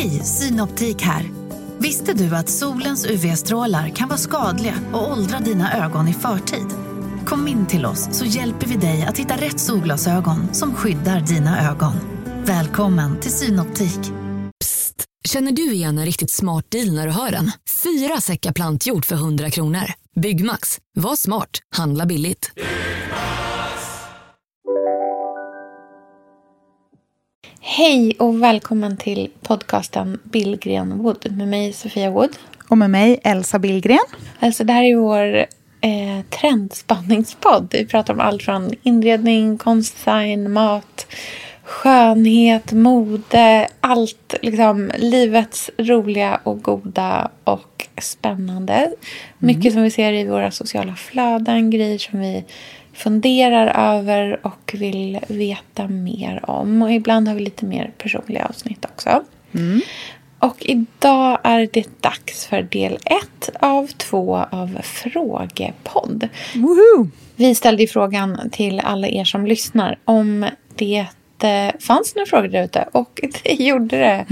Hej, Synoptik här. Visste du att solens UV-strålar kan vara skadliga och åldra dina ögon i förtid? Kom in till oss så hjälper vi dig att hitta rätt solglasögon som skyddar dina ögon. Välkommen till Synoptik. Psst! Känner du igen en riktigt smart deal när du hör den? Fyra säckar plantjord för 100 kronor. Byggmax. Var smart. Handla billigt. Hej och välkommen till podcasten Billgren Wood med mig Sofia Wood. Och med mig Elsa Billgren. Alltså det här är vår eh, trendspanningspodd. Vi pratar om allt från inredning, konstdesign, mat, skönhet, mode, allt liksom livets roliga och goda och spännande. Mycket Mm. som vi ser i våra sociala flöden, grejer som vi funderar över och vill veta mer om. Och ibland har vi lite mer personliga avsnitt också. Och idag är det dags för del ett av två av Frågepodd. Woohoo! Vi ställde frågan till alla er som lyssnar om det fanns några frågor där ute. Och det gjorde det.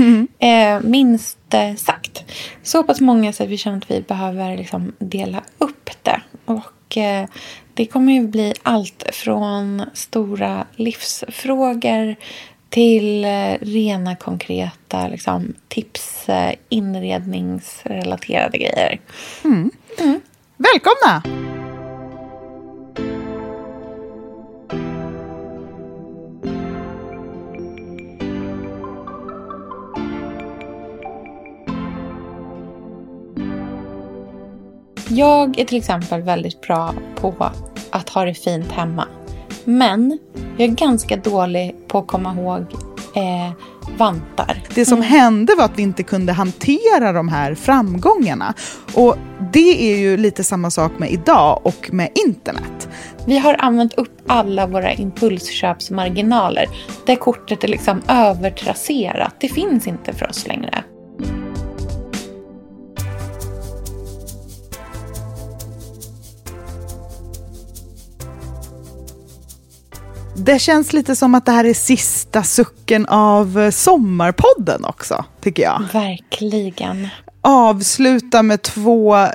Eh, minst eh, sagt. Så pass många så att vi känner att vi behöver liksom dela upp det. Och eh, det kommer ju bli allt från stora livsfrågor till eh, rena konkreta liksom, tips, eh, inredningsrelaterade grejer. Välkomna! Jag är till exempel väldigt bra på att ha det fint hemma. Men jag är ganska dålig på att komma ihåg eh, vantar. Det som hände var att vi inte kunde hantera de här framgångarna. Och det är ju lite samma sak med idag och med internet. Vi har använt upp alla våra impulsköpsmarginaler. Det kortet är liksom övertrasserat. Det finns inte för oss längre. Det känns lite som att det här är sista sucken av eh, sommarpodden också, tycker jag. Verkligen. Avsluta med två eh,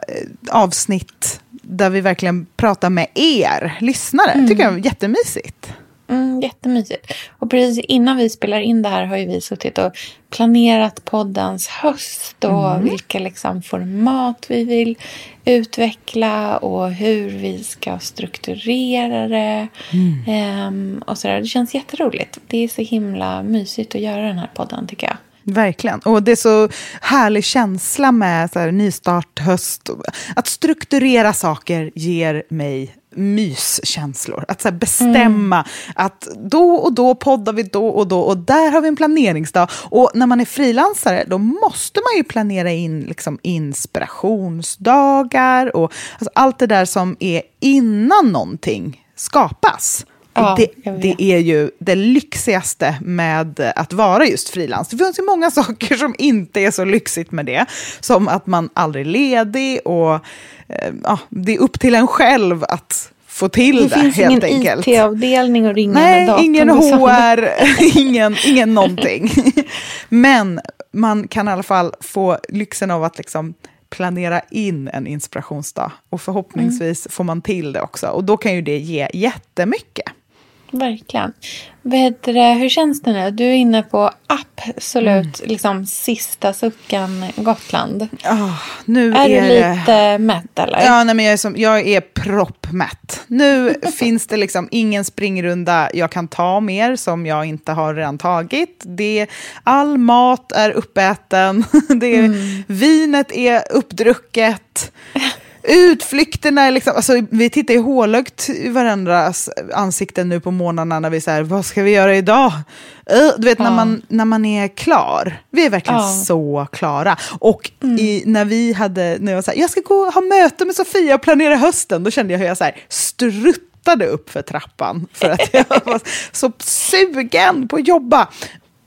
avsnitt där vi verkligen pratar med er lyssnare. tycker jag är jättemysigt. Mm, jättemysigt. Och precis innan vi spelar in det här har ju vi suttit och planerat poddens höst och vilka liksom format vi vill utveckla och hur vi ska strukturera det. Ehm, och sådär. Det känns jätteroligt. Det är så himla mysigt att göra den här podden tycker jag. Verkligen. Och det är så härlig känsla med så här, nystart, höst. Att strukturera saker ger mig myskänslor. Att så bestämma att då och då poddar vi då och då och där har vi en planeringsdag. Och när man är frilansare då måste man ju planera in liksom, inspirationsdagar och alltså, allt det där som är innan någonting skapas. Ja, det, det är ju det lyxigaste med att vara just frilans. Det finns ju många saker som inte är så lyxigt med det. Som att man aldrig är ledig och ja, det är upp till en själv att få till det, Det finns helt ingen enkelt. IT-avdelning att ringa Nej, datorn. ingen och. HR, ingen, ingen någonting. Men man kan i alla fall få lyxen av att liksom planera in en inspirationsdag. Och förhoppningsvis får man till det också. Och då kan ju det ge jättemycket. Verkligen. Vet du, hur känns det nu? Du är inne på absolut Mm. liksom, sista sucken Gotland. Ah, nu Är, är, du det... lite mätt eller? Ja, nej, men jag är, som, jag är proppmätt. Nu finns det liksom ingen springrunda jag kan ta mer som jag inte har redan tagit. Det, all mat är uppäten, det är, vinet är uppdrucket. Utflykterna liksom, alltså, vi tittar ju hålögt i varandras ansikten nu på morgnarna när vi säger vad ska vi göra idag? Eh, Du vet när, Ja. man, när man är klar. Vi är verkligen Ja. så klara. Och i, när vi hade, när jag var så här, jag ska gå ha möte med Sofia och planera hösten, då kände jag hur jag så här, struttade upp för trappan. För att jag var så sugen på att jobba.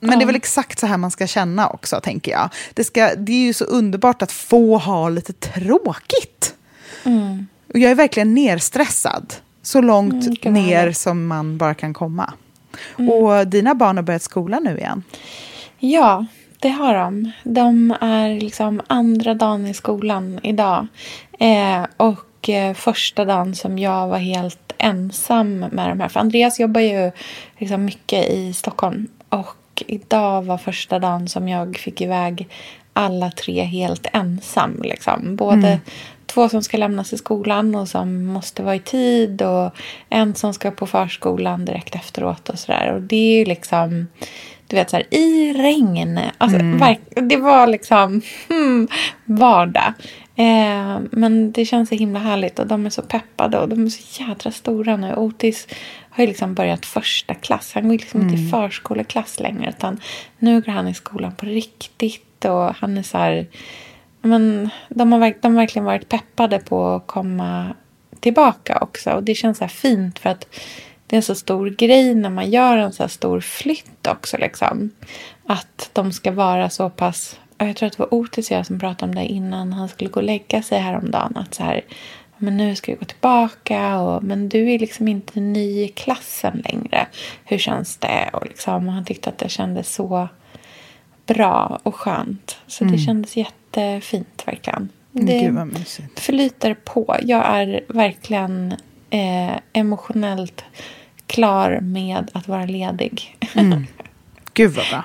Men det är väl exakt så här man ska känna också, tänker jag. Det, ska, det är ju så underbart att få ha lite tråkigt. Och jag är verkligen nerstressad. Så långt Mm, ner som man bara kan komma. Och dina barn har börjat skolan nu igen. Ja, det har de. De är liksom andra dagen i skolan idag. Eh, och eh, första dagen som jag var helt ensam med de här. För Andreas jobbar ju liksom mycket i Stockholm. Och idag var första dagen som jag fick iväg alla tre helt ensam. Liksom. Både mm. Två som ska lämnas i skolan och som måste vara i tid och en som ska på förskolan direkt efteråt och sådär. Och det är ju liksom du vet så här, i regn. Alltså, mm. det var liksom hmm, vardag. Eh, men det känns så himla härligt och de är så peppade och de är så jädra stora nu. Otis har ju liksom börjat första klass. Han går liksom mm. inte i förskoleklass längre utan nu går han i skolan på riktigt och han är så här... Men de har, de har verkligen varit peppade på att komma tillbaka också och det känns så fint för att det är en så stor grej när man gör en så stor flytt också. Liksom. Att de ska vara så pass... Jag tror att det var Otis och jag som pratade om det innan han skulle gå och lägga sig häromdagen. Att så här, men nu ska vi gå tillbaka. Och, men du är liksom inte ny i klassen längre. Hur känns det? Och, liksom, och han tyckte att det kändes så bra och skönt. Så mm. det kändes jättefint verkligen. Det Gud, flyter på. Jag är verkligen eh, emotionellt klar med att vara ledig. Mm. Gud vad bra.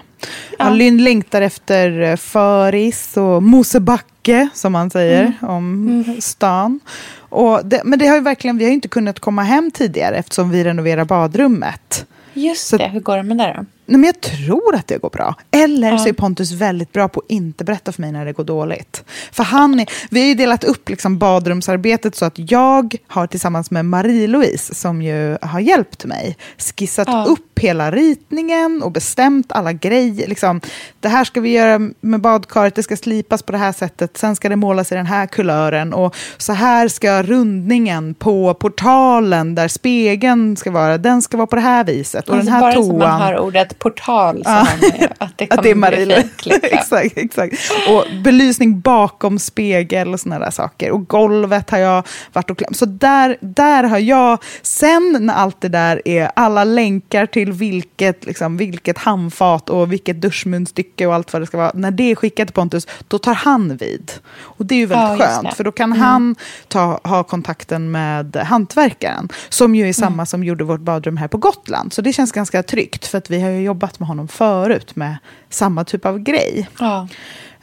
Ja. Lynn längtar efter eh, föris och Mosebacke, som man säger mm. om mm. stan. Och det, men det har ju verkligen, vi har ju inte kunnat komma hem tidigare eftersom vi renoverar badrummet. Just Så, det, hur går det med det då? Nej, men jag tror att det går bra. Eller ja. så är Pontus väldigt bra på att inte berätta för mig när det går dåligt. För han är, vi har ju delat upp liksom badrumsarbetet så att jag har tillsammans med Marie-Louise, som ju har hjälpt mig, skissat ja. upp hela ritningen och bestämt alla grejer. Liksom, det här ska vi göra med badkaret, det ska slipas på det här sättet, sen ska det målas i den här kulören och så här ska rundningen på portalen där spegeln ska vara, den ska vara på det här viset. Och alltså den här bara toan... man hör ordet portal, så ja. att det att det är Marie. Liksom. exakt, exakt. Och belysning bakom spegel och sådana där saker. Och golvet har jag varit och klämt. Så där, där har jag, sen när allt det där är alla länkar till vilket, liksom, vilket handfat och vilket duschmunstycke och allt vad det ska vara. När det är skickat till Pontus, då tar han vid. Och det är ju väldigt ja, skönt, för då kan mm. han ta, ha kontakten med hantverkaren, som ju är samma mm. som gjorde vårt badrum här på Gotland. Så det känns ganska tryggt, för att vi har ju jobbat med honom förut med samma typ av grej. Ja.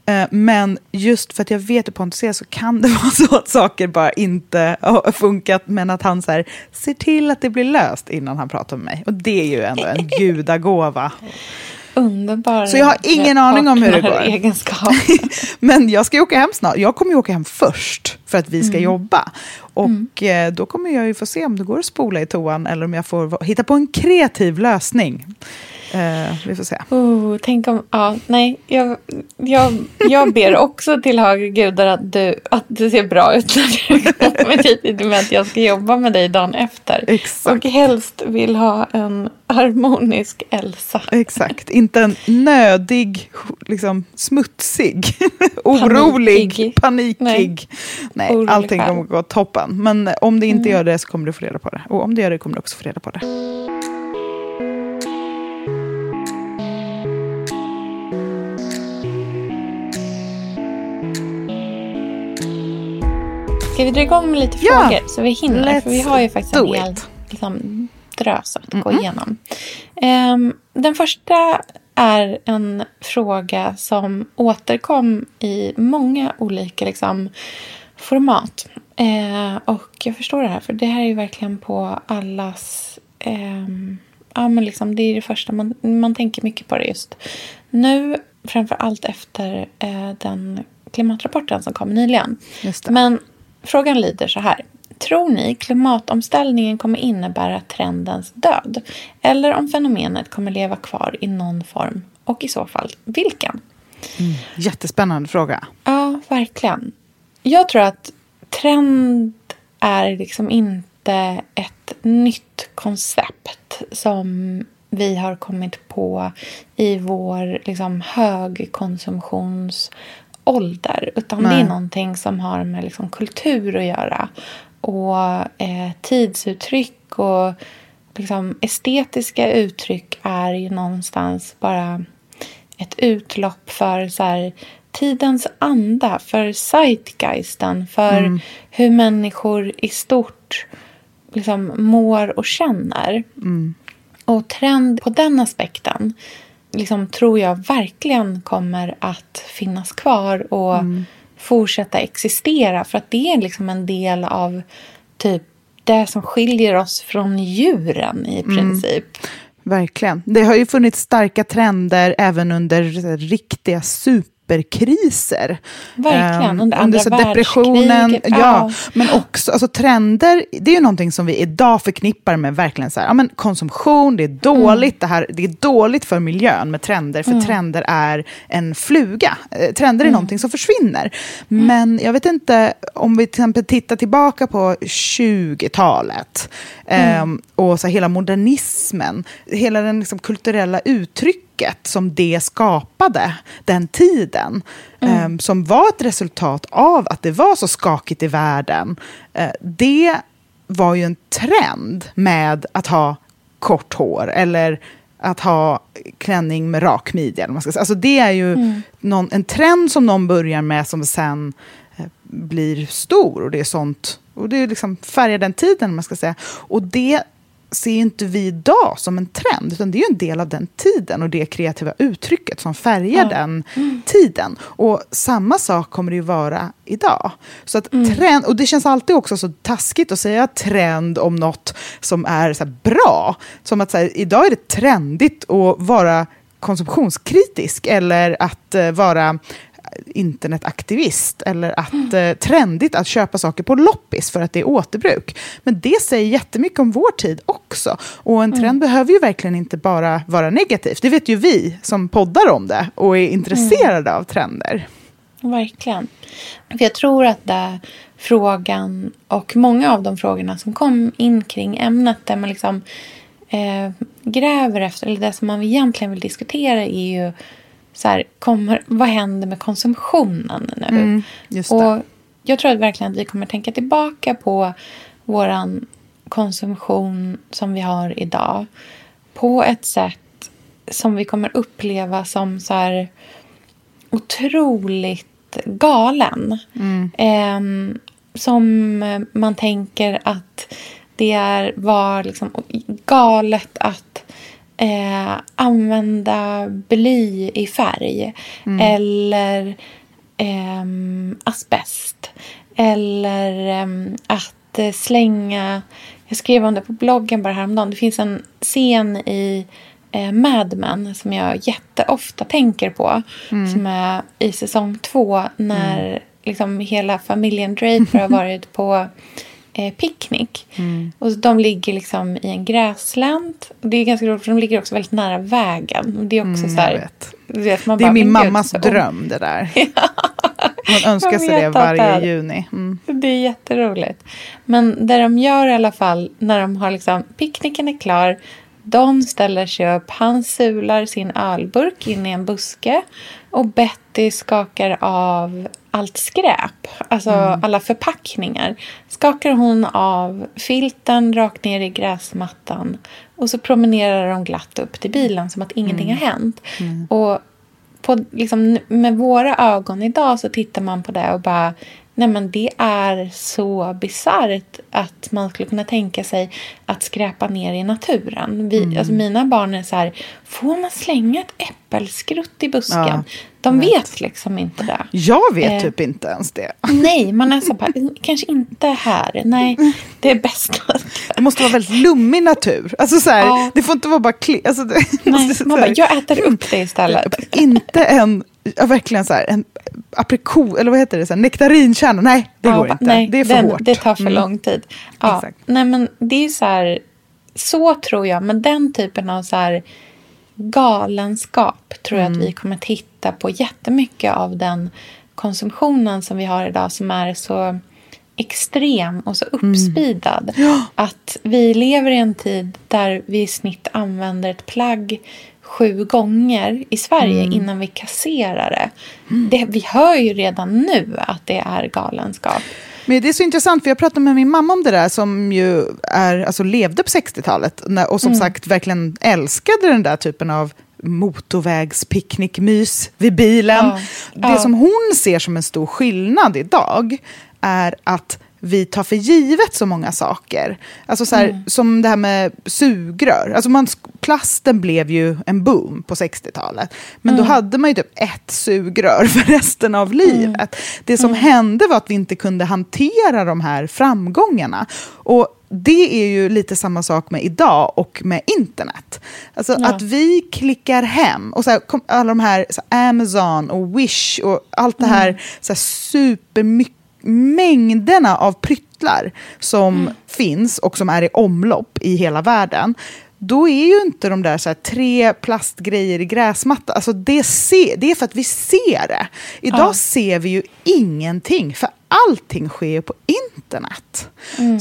Eh, men just för att jag vet hur Pontus är så kan det vara så att saker bara inte har funkat. Men att han så här, ser till att det blir löst innan han pratar med mig. Och det är ju ändå en gudagåva. Underbar Så jag har ingen aning om hur det går. Egenskap. men jag ska ju åka hem snart. Jag kommer ju åka hem först för att vi ska mm. jobba. Och mm. då kommer jag ju få se om det går att spola i toan eller om jag får hitta på en kreativ lösning. Uh, vi får se. Oh, tänk om, ja, nej, jag, jag, jag ber också till högre gudar att, du, att det ser bra ut när du kommer hit med att jag ska jobba med dig dagen efter. Exakt. Och helst vill ha en harmonisk Elsa. Exakt, inte en nödig, liksom smutsig, orolig, panikig. Nej, nej orolig allting kommer att gå toppen. Men om det inte mm. gör det så kommer du få reda på det. Och om det gör det kommer du också få reda på det. Ska vi dra igång med lite ja. frågor så vi hinner? Let's för vi har ju faktiskt en hel liksom, drös att mm -hmm. gå igenom. Um, den första är en fråga som återkom i många olika liksom, format. Uh, och jag förstår det här, för det här är ju verkligen på allas... Um, ja, men liksom, det är det första man, man tänker mycket på det just nu. Framför allt efter uh, den klimatrapporten som kom nyligen. Men Frågan lyder så här. Tror ni klimatomställningen kommer innebära trendens död? Eller om fenomenet kommer leva kvar i någon form? Och i så fall, vilken? Mm, jättespännande fråga. Ja, verkligen. Jag tror att trend är liksom inte ett nytt koncept som vi har kommit på i vår liksom, högkonsumtions ålder. Utan Nej. det är någonting som har med liksom kultur att göra. Och eh, tidsuttryck och liksom estetiska uttryck är ju någonstans bara ett utlopp för så här, tidens anda, för zeitgeisten, för hur människor i stort liksom, mår och känner. Och trend på den aspekten liksom, tror jag verkligen kommer att finnas kvar och fortsätta existera. För att det är liksom en del av typ det som skiljer oss från djuren i princip. Verkligen. Det har ju funnits starka trender även under riktiga superkriser. Verkligen, Ehm, under andra depressionen. världskriget, Ja, ja. men också alltså, trender. Det är ju någonting som vi idag förknippar med verkligen så här, ja, men konsumtion. Det är dåligt. Det, här, det är dåligt för miljön med trender. För trender är en fluga. Eh, Trender är någonting som försvinner. Men jag vet inte om vi till exempel tittar tillbaka på 20-talet ehm, och så här, hela modernismen, hela den liksom, kulturella uttrycket som det skapade den tiden, ehm, som var ett resultat av att det var så skakigt i världen. Eh, det var ju en trend med att ha kort hår eller att ha klänning med rak midja. eller vad man ska säga. Alltså det är ju någon, en trend som någon börjar med som sen eh, blir stor. Och det är sånt, och det är liksom färgar den tiden, man ska säga. Och det ser inte vi idag som en trend, utan det är en del av den tiden och det kreativa uttrycket som färgar den tiden. Och samma sak kommer det ju vara idag. Så att trend, och det känns alltid också så taskigt att säga trend om något som är så bra. Som att så här, idag är det trendigt att vara konsumtionskritisk eller att eh, vara internetaktivist eller att eh, trendigt att köpa saker på loppis för att det är återbruk. Men det säger jättemycket om vår tid också. Och en trend behöver ju verkligen inte bara vara negativt. Det vet ju vi som poddar om det och är intresserade av trender. Verkligen. För jag tror att det frågan och många av de frågorna som kom in kring ämnet där man liksom eh, gräver efter, eller det som man egentligen vill diskutera är ju så här, kommer, vad händer med konsumtionen nu? Mm. Och jag tror att verkligen att vi kommer tänka tillbaka på våran konsumtion som vi har idag på ett sätt som vi kommer uppleva som så här otroligt galen. Ehm, som man tänker att det är, var liksom galet att eh, använda bly i färg. Eller ehm, asbest. Eller ehm, att eh, slänga... Jag skrev om det på bloggen bara häromdagen. Det finns en scen i eh, Mad Men som jag jätteofta tänker på. Som är i säsong två när liksom hela familjen Draper har varit på eh, picknick. Och de ligger liksom i en gräslänt. Och det är ganska roligt för de ligger också väldigt nära vägen. Det är också Mm, så här, vet. Det är bara, min gud, mammas så- dröm det där. Hon önskar sig det det varje är- juni. Mm. Det är jätteroligt. Men det de gör i alla fall när de har liksom picknicken är klar. Don ställer sig upp. Han sular sin ölburk in i en buske. Och Betty skakar av allt skräp. Alltså alla förpackningar. Skakar hon av filten rakt ner i gräsmattan. Och så promenerar de glatt upp till bilen som att ingenting har hänt. Och på, liksom, med våra ögon idag så tittar man på det och bara Nej men det är så bisarrt att man skulle kunna tänka sig att skräpa ner i naturen. Vi, alltså mina barn är så här, får man slänga ett äppelskrutt i busken? Ja, De vet liksom inte det. Jag vet Eh. typ inte ens det. Nej, man är så bara, kanske inte här. Nej, det är bäst. Det måste vara väldigt lummig natur. Alltså så här, Ja. Det får inte vara bara kli, alltså, det Nej, man bara, här- jag äter upp det istället. Inte en, ja, verkligen så här, en aprikos, eller vad heter det, så här, nektarinkärna. Nej, det Ja, går inte. Nej, det är för den, hårt. Det tar för Mm. lång tid. Ja, Exakt. nej, men det är så här, så tror jag, men den typen av så här galenskap tror jag att vi kommer titta på jättemycket av den konsumtionen som vi har idag som är så extrem och så uppspeedad. Att vi lever i en tid där vi i snitt använder ett plagg sju gånger i Sverige innan vi kasserar det. det. Vi hör ju redan nu att det är galenskap. Men det är så intressant, för jag pratade med min mamma om det där som ju är, alltså, levde på 60-talet när- och som Mm. sagt verkligen älskade den där typen av motorvägspicknickmys vid bilen. Ja. Det Ja. som hon ser som en stor skillnad idag är att vi tar för givet så många saker. Alltså så här, Som det här med sugrör. Alltså man, plasten blev ju en boom på 60-talet. Men då hade man ju typ ett sugrör för resten av livet. Det som hände var att vi inte kunde hantera de här framgångarna. Och det är ju lite samma sak med idag och med internet. Alltså Ja. att vi klickar hem, och så här, alla de här så Amazon och Wish och allt det här, så här supermycket mängderna av pryttlar som finns och som är i omlopp i hela världen, då är ju inte de där, så här, tre plastgrejer i gräsmatta, alltså det, se, det är för att vi ser det. Idag Ja. ser vi ju ingenting, för allting sker ju på internet.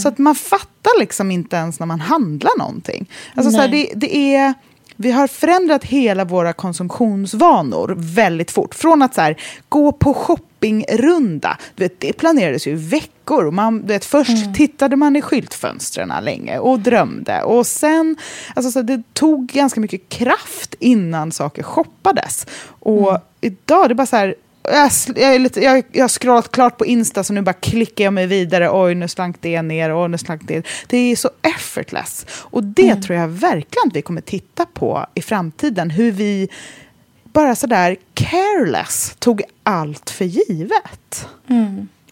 Så att man fattar liksom inte ens när man handlar någonting. Alltså, så här, det, det är... Vi har förändrat hela våra konsumtionsvanor väldigt fort. Från att så här, gå på shoppingrunda, du vet, det planerades ju veckor. Och man, du vet, först tittade man i skyltfönstren länge och drömde. Och sen, alltså, så det tog ganska mycket kraft innan saker shoppades. Och idag, det är bara så här, jag, jag, är lite, jag, jag har scrollat klart på Insta så nu bara klickar jag mig vidare. Oj, nu slank det ner. Oj, nu slank det. Det är så effortless. Och det tror jag verkligen att vi kommer titta på i framtiden. Hur vi bara sådär careless tog allt för givet.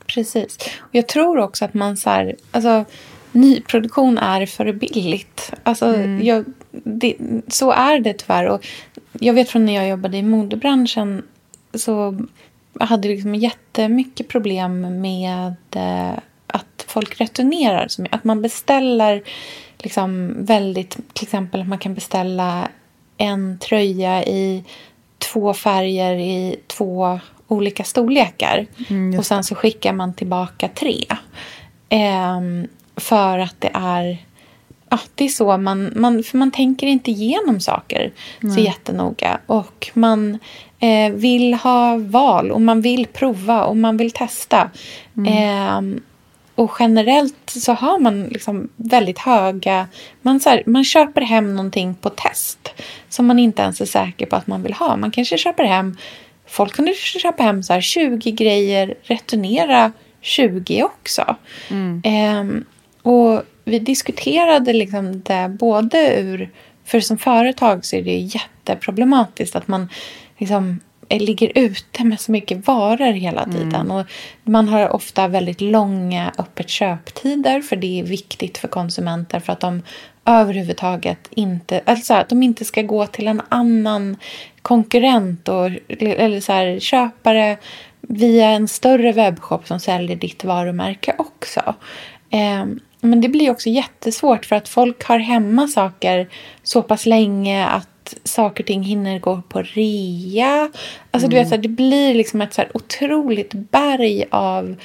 Precis. Och jag tror också att man så här, alltså, nyproduktion är för billigt. Alltså, jag, det, så är det tyvärr. Och jag vet från när jag jobbade i modebranschen så hade liksom jättemycket problem med eh, att folk returnerar. Att man beställer liksom väldigt, till exempel att man kan beställa en tröja i två färger i två olika storlekar. och sen så skickar man tillbaka tre. Ehm, för att det är... Ja, det är så man, man... För man tänker inte igenom saker så jättenoga. Och man eh, vill ha val och man vill prova och man vill testa. Ehm, och generellt så har man liksom väldigt höga... Man, så här, man köper hem någonting på test som man inte ens är säker på att man vill ha. Man kanske köper hem... Folk kunde köpa hem så här 20 grejer, returnera 20 också. Ehm, och vi diskuterade liksom det både ur... För som företag så är det jätteproblematiskt att man liksom ligger ute med så mycket varor hela tiden. Och man har ofta väldigt långa öppet köptider för det är viktigt för konsumenter för att de överhuvudtaget inte, alltså att de inte ska gå till en annan konkurrent och, eller så här, köpare via en större webbshop som säljer ditt varumärke också. Eh, men det blir också jättesvårt för att folk har hemma saker så pass länge att saker och ting hinner gå på rea. Alltså du vet, så här, det blir liksom ett så här otroligt berg av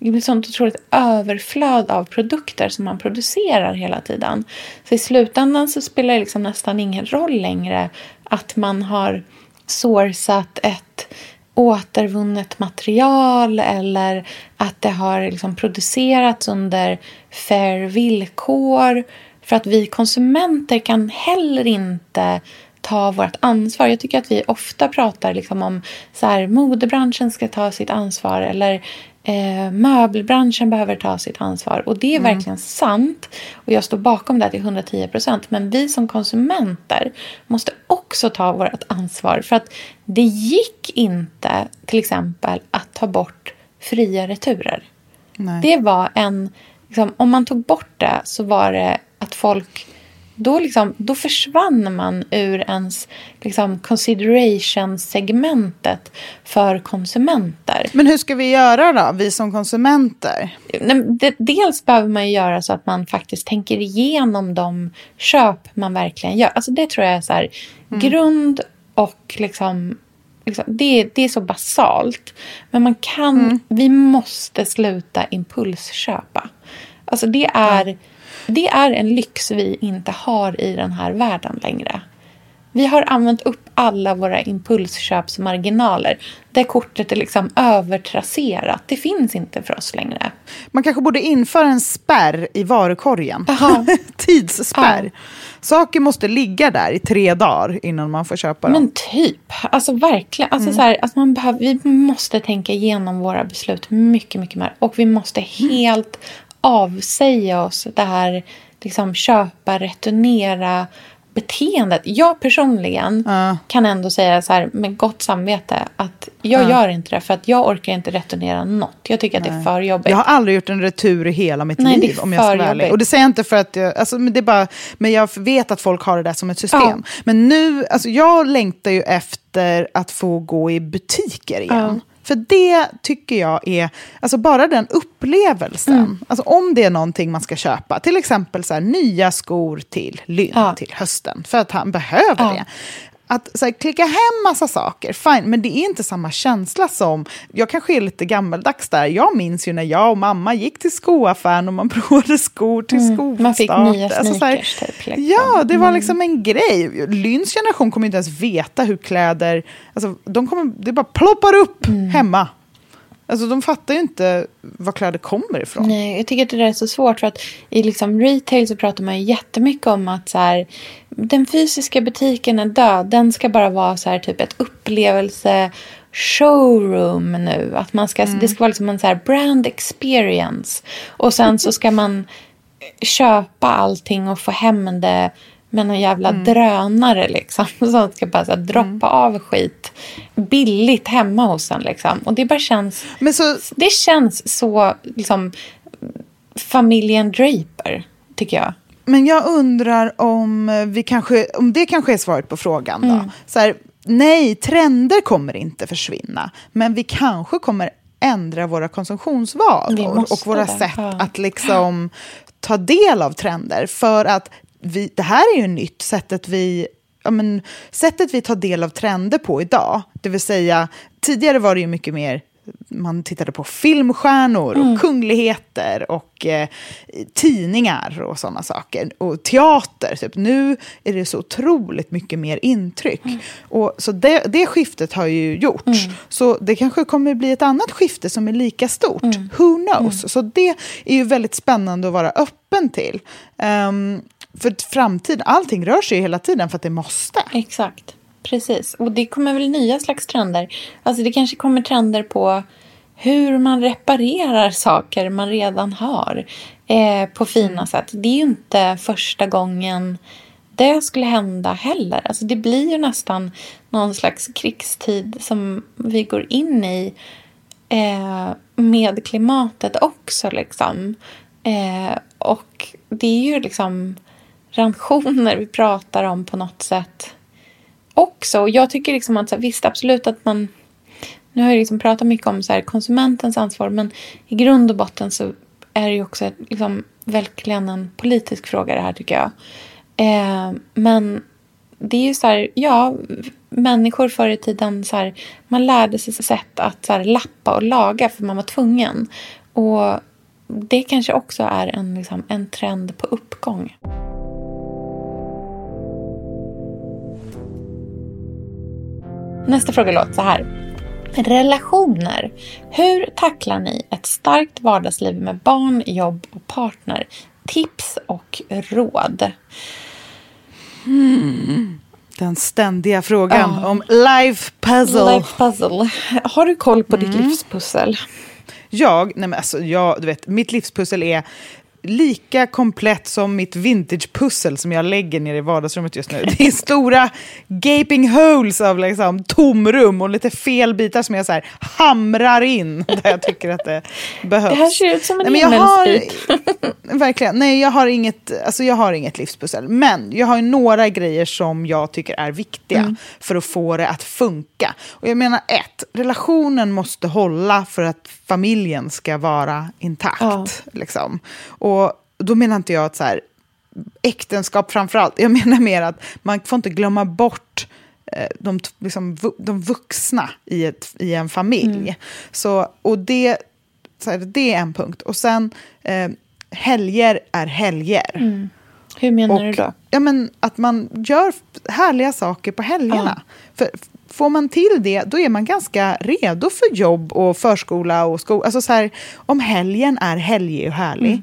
det blir sånt otroligt överflöd av produkter som man producerar hela tiden. Så i slutändan så spelar det liksom nästan ingen roll längre att man har sourcat ett återvunnet material eller att det har liksom producerats under fair villkor. För att vi konsumenter kan heller inte ta vårt ansvar. Jag tycker att vi ofta pratar liksom om så här, modebranschen ska ta sitt ansvar eller eh, möbelbranschen behöver ta sitt ansvar. Och det är verkligen sant. Och jag står bakom det till 110 procent. Men vi som konsumenter måste också ta vårt ansvar. För att det gick inte till exempel att ta bort fria returer. Nej. Det var en... Liksom, om man tog bort det så var det att folk... Då, liksom, då försvann man ur ens liksom, consideration-segmentet för konsumenter. Men hur ska vi göra då, vi som konsumenter? Dels behöver man göra så att man faktiskt tänker igenom de köp man verkligen gör. Alltså det tror jag är så här, grund och liksom, liksom det, det är så basalt. Men man kan, vi måste sluta impulsköpa. Alltså det är, det är en lyx vi inte har i den här världen längre. Vi har använt upp alla våra impulsköpsmarginaler. Det kortet är liksom övertrasserat. Det finns inte för oss längre. Man kanske borde införa en spärr i varukorgen. Tidsspärr. Ja. Saker måste ligga där i tre dagar innan man får köpa dem. Men typ. Alltså verkligen. Alltså, mm. så här, alltså man behöver, vi måste tänka igenom våra beslut mycket, mycket mer. Och vi måste helt avsäga oss det här liksom, köpa, returnera beteendet. Jag personligen uh. kan ändå säga så här med gott samvete att jag uh. gör inte det för att jag orkar inte returnera något. Jag tycker Nej. att det är för jobbigt. Jag har aldrig gjort en retur i hela mitt Nej, liv om jag ska vara ärlig. Och det säger jag inte för att jag, alltså, men det är bara, men jag vet att folk har det där som ett system. Uh. Men nu, alltså jag längtar ju efter att få gå i butiker igen. För det tycker jag är, alltså bara den upplevelsen. Mm. Alltså om det är någonting man ska köpa, till exempel så här, nya skor till Lynn ja. till hösten, för att han behöver ja. det. Att så här, klicka hem massa saker, fine, men det är inte samma känsla som... Jag kanske är lite gammaldags där. Jag minns ju när jag och mamma gick till skoaffären och man provade skor till mm, skolstart. Man fick nya sneakers alltså, här, typ. Liksom. Ja, det var mm. liksom en grej. Lynns generation kommer inte ens veta hur kläder... Alltså, de kommer, det bara ploppar upp mm. hemma. Alltså de fattar ju inte var kläder kommer ifrån. Nej, jag tycker att det där är så svårt. För att i liksom retail så pratar man ju jättemycket om att så här, den fysiska butiken är död. Den ska bara vara så här, typ ett upplevelse showroom nu. Att man ska, mm. Det ska vara liksom en så här brand experience. Och sen så ska man köpa allting och få hem det med någon jävla mm. drönare liksom. Som ska bara så här, droppa mm. av skit billigt hemma hos en. Liksom. Och det bara känns... Så... Det känns så liksom familjen Draper, tycker jag. Men jag undrar om, vi kanske, om det kanske är svaret på frågan. Då. Mm. Så här, nej, trender kommer inte försvinna. Men vi kanske kommer ändra våra konsumtionsvanor och våra det. sätt ja. att liksom ta del av trender. För att vi, det här är ju nytt, sättet vi ja, men, sättet vi tar del av trender på idag. Det vill säga, tidigare var det ju mycket mer man tittade på filmstjärnor och mm. kungligheter och eh, tidningar och sådana saker. Och teater. Typ. Nu är det så otroligt mycket mer intryck. Mm. Och, så det, det skiftet har ju gjorts. Mm. Så det kanske kommer bli ett annat skifte som är lika stort. Mm. Who knows? Mm. Så det är ju väldigt spännande att vara öppen till. Um, för framtiden, allting rör sig ju hela tiden för att det måste. Exakt. Precis, och det kommer väl nya slags trender. Alltså det kanske kommer trender på hur man reparerar saker man redan har eh, på fina mm. sätt. Det är ju inte första gången det skulle hända heller. Alltså det blir ju nästan någon slags krigstid som vi går in i eh, med klimatet också. Liksom. Eh, och det är ju liksom ransoner vi pratar om på något sätt också. Och jag tycker liksom att visst, absolut att man... Nu har jag liksom pratat mycket om så här, konsumentens ansvar men i grund och botten så är det ju också liksom, verkligen en politisk fråga det här tycker jag. Eh, men det är ju så här, ja, människor förr i tiden så här, man lärde sig sätt att så här, lappa och laga för man var tvungen. Och det kanske också är en, liksom, en trend på uppgång. Nästa fråga låter så här. Relationer. Hur tacklar ni ett starkt vardagsliv med barn, jobb och partner? Tips och råd. Hmm. Den ständiga frågan oh. om life puzzle. life puzzle. Har du koll på mm. ditt livspussel? Jag, nej men alltså jag, du vet, mitt livspussel är lika komplett som mitt vintagepussel som jag lägger ner i vardagsrummet just nu. Det är stora gaping holes av liksom tomrum och lite fel bitar som jag så här hamrar in där jag tycker att det behövs. Det här ser ut som en Nej, himmelsbit. Verkligen. Nej, jag har, inget, alltså jag har inget livspussel. Men jag har några grejer som jag tycker är viktiga mm. för att få det att funka. Och jag menar ett, relationen måste hålla för att familjen ska vara intakt. Ja. Liksom. Och då menar inte jag att så här, äktenskap framför allt. Jag menar mer att man får inte glömma bort eh, de, liksom, de vuxna i, ett, i en familj. Mm. Så, och det, så här, det är en punkt. Och sen, eh, helger är helger. Mm. Hur menar och, du då? Ja, men att man gör härliga saker på helgerna. För får man till det, då är man ganska redo för jobb och förskola och skola. Alltså så här, om helgen är helgig och härlig, Mm.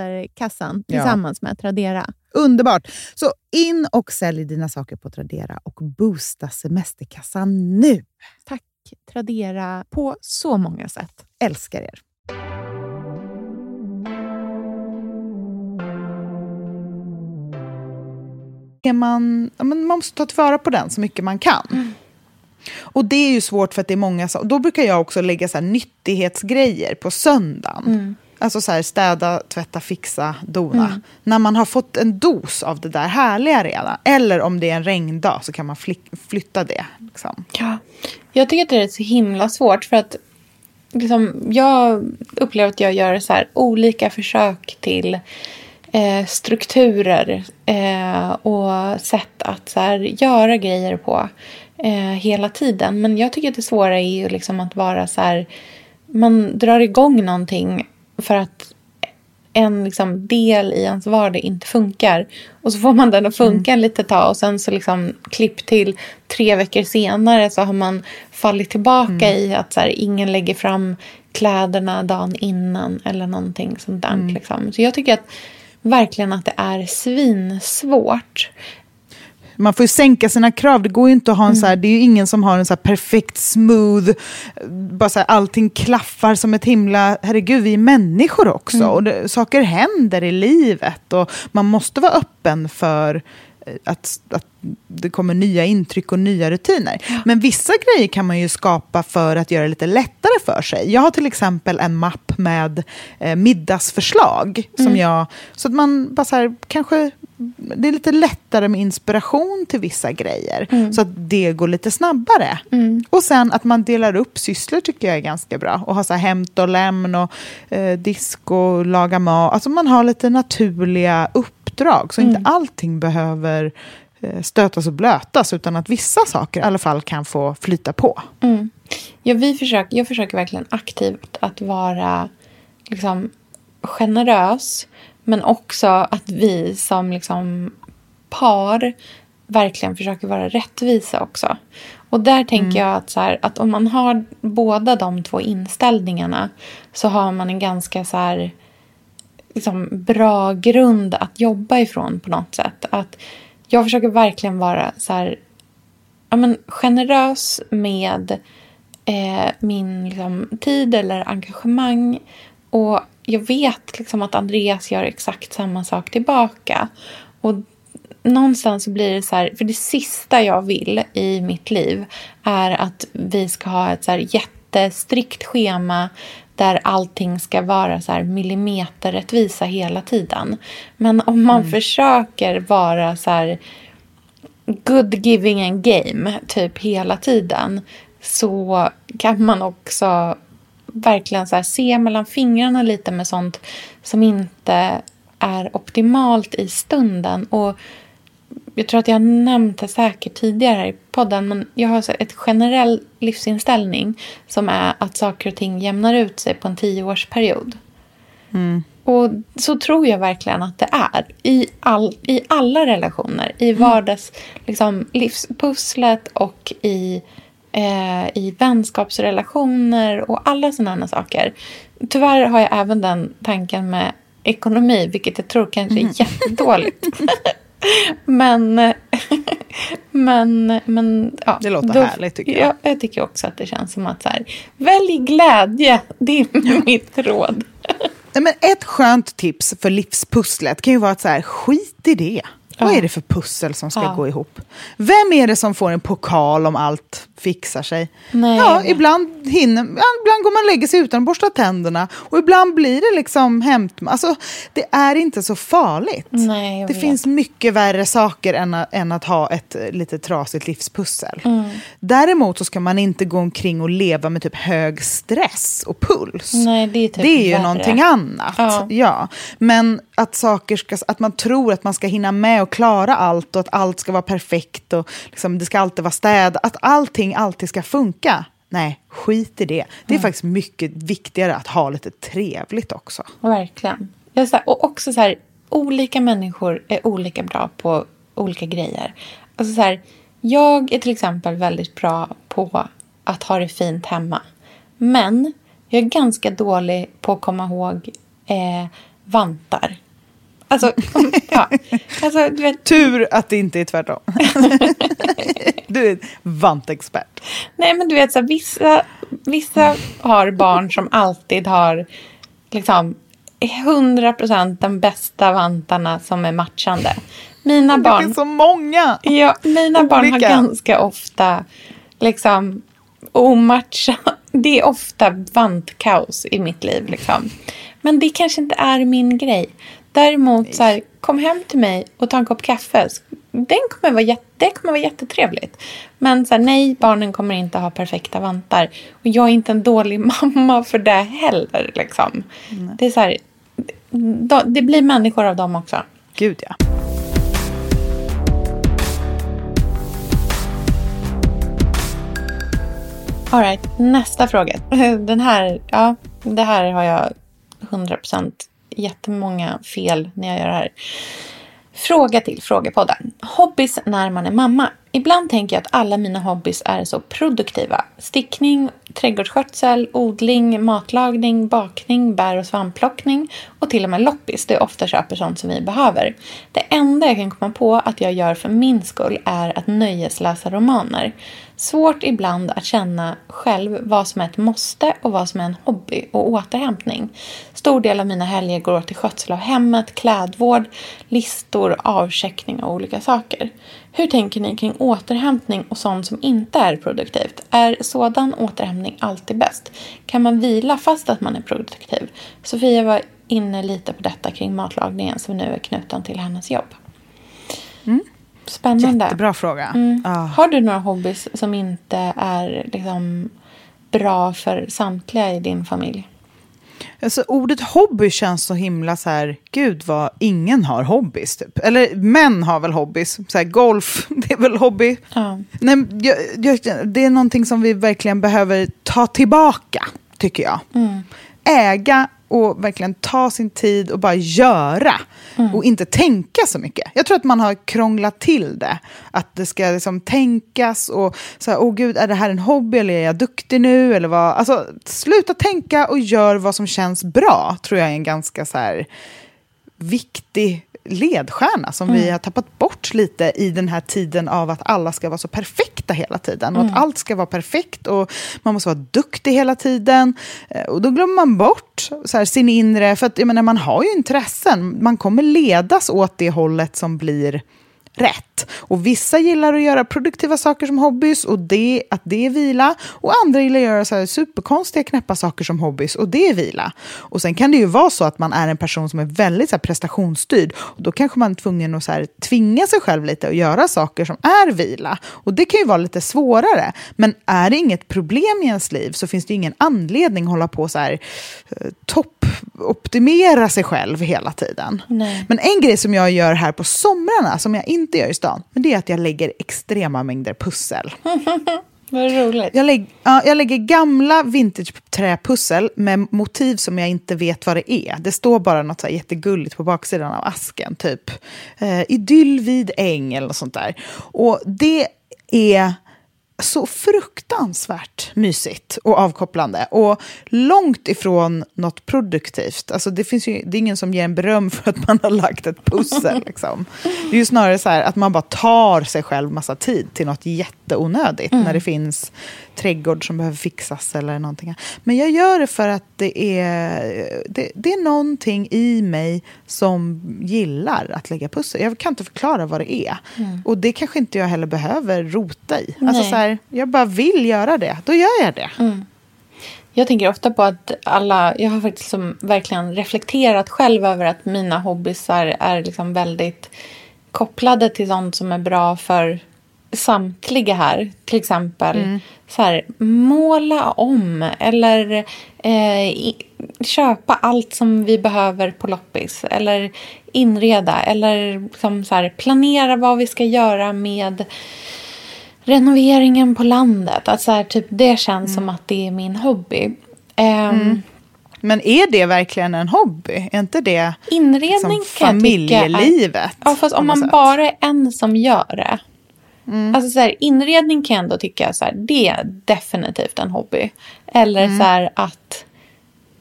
semesterkassan Ja. tillsammans med Tradera. Underbart! Så in och sälj dina saker på Tradera och boosta semesterkassan nu. Tack Tradera på så många sätt. Älskar er! Man, man måste ta tillvara på den så mycket man kan. Och det är ju svårt för att det är många som... Då brukar jag också lägga så här nyttighetsgrejer på söndagen. Alltså så här, städa, tvätta, fixa, dona. När man har fått en dos av det där härliga redan. Eller om det är en regndag så kan man fly- flytta det. Liksom. Ja. Jag tycker att det är så himla svårt för att liksom, jag upplever att jag gör så här olika försök till eh, strukturer eh, och sätt att så här, göra grejer på eh, hela tiden. Men jag tycker att det svåra är ju liksom att vara så här, man drar igång någonting för att en liksom del i ens vardag inte funkar. Och så får man den att funka en litet tag och sen så liksom klipp till tre veckor senare så har man fallit tillbaka i att så här, ingen lägger fram kläderna dagen innan eller någonting sånt där. Liksom. Så jag tycker att verkligen att det är svinsvårt. Man får ju sänka sina krav. Det går ju inte att ha en så här, det är ju ingen som har en så perfekt smooth, bara så här, allting klaffar som ett himla, herregud vi är människor också. Och det, saker händer i livet och man måste vara öppen för att, att det kommer nya intryck och nya rutiner. Men vissa grejer kan man ju skapa för att göra det lite lättare för sig. Jag har till exempel en mapp med eh, middagsförslag. Som jag, så att man bara så här, kanske det är lite lättare med inspiration till vissa grejer. Så att det går lite snabbare. Och sen att man delar upp sysslor tycker jag är ganska bra. Och har så här hämt och lämn och eh, disk och laga mat. Alltså man har lite naturliga uppdrag. Så inte allting behöver eh, stötas och blötas. Utan att vissa saker i alla fall kan få flyta på. Ja, vi försöker, jag försöker verkligen aktivt att vara liksom, generös. Men också att vi som liksom, par verkligen försöker vara rättvisa också. Och där tänker jag att, så här, att om man har båda de två inställningarna så har man en ganska så här, liksom, bra grund att jobba ifrån på något sätt. Att jag försöker verkligen vara så här, ja, men, generös med eh, min liksom, tid eller engagemang. Och jag vet liksom, att Andreas gör exakt samma sak tillbaka. Och någonstans blir det så här, för det sista jag vill i mitt liv är att vi ska ha ett så här jättestrikt schema där allting ska vara så här millimeterrättvisa hela tiden. Men om man försöker vara så här good giving and game typ hela tiden så kan man också verkligen så se mellan fingrarna lite med sånt som inte är optimalt i stunden. Och jag tror att jag har nämnt det säkert tidigare här i podden, men jag har ett generell livsinställning som är att saker och ting jämnar ut sig på en tioårsperiod. Och så tror jag verkligen att det är. I, all, i alla relationer. I vardags liksom, livspusslet och i, eh, i vänskapsrelationer och alla sådana saker. Tyvärr har jag även den tanken med ekonomi, vilket jag tror kanske är jättedåligt. men, men, men ja. Det låter härligt, tycker jag. Ja, jag tycker också att det känns som att så här, välj glädje. Det är mitt råd. Nej, men ett skönt tips för livspusslet kan ju vara att så här, skit i det. Vad är det för pussel som ska Ja. gå ihop? Vem är det som får en pokal om allt fixar sig? Nej, ja, ibland, hinner, ibland går man och lägger sig utan att borsta tänderna. Och ibland blir det liksom hämt... Alltså, det är inte så farligt. Nej, det vet. finns mycket värre saker än att, än att ha ett eh, lite trasigt livspussel. Mm. Däremot så ska man inte gå omkring och leva med typ hög stress och puls. Nej, det är typ det är ju värre. någonting annat. Ja. Ja. Men att, saker ska, att man tror att man ska hinna med och klara allt och att allt ska vara perfekt och liksom, det ska alltid vara städ. Att allting alltid ska funka. Nej, skit i det. Det är Mm. faktiskt mycket viktigare att ha lite trevligt också. Verkligen. Jag, så här, och också så här, olika människor är olika bra på olika grejer. Alltså så här, jag är till exempel väldigt bra på att ha det fint hemma. Men jag är ganska dålig på att komma ihåg eh, vantar. Alltså, ja. alltså, du vet, Tur att det inte är tvärtom. du är vantexpert. Nej, men du vet, så här, vissa, vissa har barn som alltid har liksom 100% den bästa vantarna som är matchande. Mina Det barn, finns så många. ja, mina barn har olika. ganska ofta liksom omatcha. Det är ofta vantkaos i mitt liv. Liksom. Men det kanske inte är min grej. Däremot, så här, kom hem till mig och ta en kopp kaffe. Den kommer vara, jätte, det kommer vara jättetrevligt. Men så här, nej, barnen kommer inte ha perfekta vantar. Och jag är inte en dålig mamma för det heller. Liksom. Det, är så här, det blir människor av dem också. Gud ja. All right, nästa fråga. Den här, ja, det här har jag 100% jättemånga fel när jag gör det här. Fråga till Frågepodden. Hobbys när man är mamma. Ibland tänker jag att alla mina hobbys är så produktiva. Stickning, trädgårdsskötsel, odling, matlagning, bakning, bär och svampplockning och till och med loppis. Det är ofta köper sånt som vi behöver. Det enda jag kan komma på att jag gör för min skull är att nöjesläsa romaner. Svårt ibland att känna själv vad som är ett måste och vad som är en hobby och återhämtning. Stor del av mina helger går åt till skötsel av hemmet, klädvård, listor, avcheckning och olika saker. Hur tänker ni kring återhämtning och sånt som inte är produktivt? Är sådan återhämtning alltid bäst? Kan man vila fast att man är produktiv? Sofia var inne lite på detta kring matlagningen som nu är knuten till hennes jobb. Mm. Spännande. Jättebra fråga. Mm. Ja. Har du några hobbys som inte är liksom bra för samtliga i din familj? Alltså, ordet hobby känns så himla så här, gud vad ingen har hobbys typ. Eller män har väl hobbys, så här, golf, det är väl hobby. Ja. Nej, jag, jag, det är någonting som vi verkligen behöver ta tillbaka, tycker jag. Äga och verkligen ta sin tid och bara göra. Och inte tänka så mycket. Jag tror att man har krånglat till det. Att det ska liksom tänkas och så här, åh gud, är det här en hobby eller är jag duktig nu? Eller vad? Alltså, sluta tänka och gör vad som känns bra, tror jag är en ganska så här viktig ledstjärna som vi har tappat bort lite i den här tiden av att alla ska vara så perfekta hela tiden. Och att allt ska vara perfekt och man måste vara duktig hela tiden. Eh, Och då glömmer man bort så här, sin inre, för att jag menar, man har ju intressen. Man kommer ledas åt det hållet som blir rätt. Och vissa gillar att göra produktiva saker som hobbys och det, att det är vila. Och andra gillar att göra så här superkonstiga knäppa saker som hobbys och det är vila. Och sen kan det ju vara så att man är en person som är väldigt så här, prestationsstyrd. Och då kanske man är tvungen att så här, tvinga sig själv lite och göra saker som är vila. Och det kan ju vara lite svårare. Men är det inget problem i ens liv så finns det ingen anledning att hålla på så här eh, toppoptimera sig själv hela tiden. Nej. Men en grej som jag gör här på somrarna, som jag inte inte gör i stan, men det är att jag lägger extrema mängder pussel. Vad roligt. Jag, lägg, ja, jag lägger gamla vintage-träpussel med motiv som jag inte vet vad det är. Det står bara något så här jättegulligt på baksidan av asken, typ eh, idyll vid äng eller något sånt där. Och det är så fruktansvärt mysigt och avkopplande. Och långt ifrån något produktivt. Alltså det, finns ju, det är ingen som ger en beröm för att man har lagt ett pussel. Liksom. Det är ju snarare så att man bara tar sig själv massa tid till något jätteonödigt. Mm. När det finns trädgård som behöver fixas eller någonting. Men jag gör det för att det är, det, det är någonting i mig som gillar att lägga pussel. Jag kan inte förklara vad det är. Mm. Och det kanske inte jag heller behöver rota i. Alltså så här, jag bara vill göra det, då gör jag det. Mm. Jag tänker ofta på att alla, jag har faktiskt liksom verkligen reflekterat själv över att mina hobbysar är liksom väldigt kopplade till sånt som är bra för samtliga här. Till exempel mm. så här, måla om eller eh, i, köpa allt som vi behöver på loppis. Eller inreda eller liksom så här, planera vad vi ska göra med renoveringen på landet. Att så här, typ, det känns mm. som att det är min hobby. Um. Men är det verkligen en hobby? Är inte det Inredning liksom, familjelivet? Är, ja, fast om man bara är en som gör det. Mm. Alltså så här, inredning kan jag ändå tycka så här, det är definitivt en hobby. Eller mm. så här att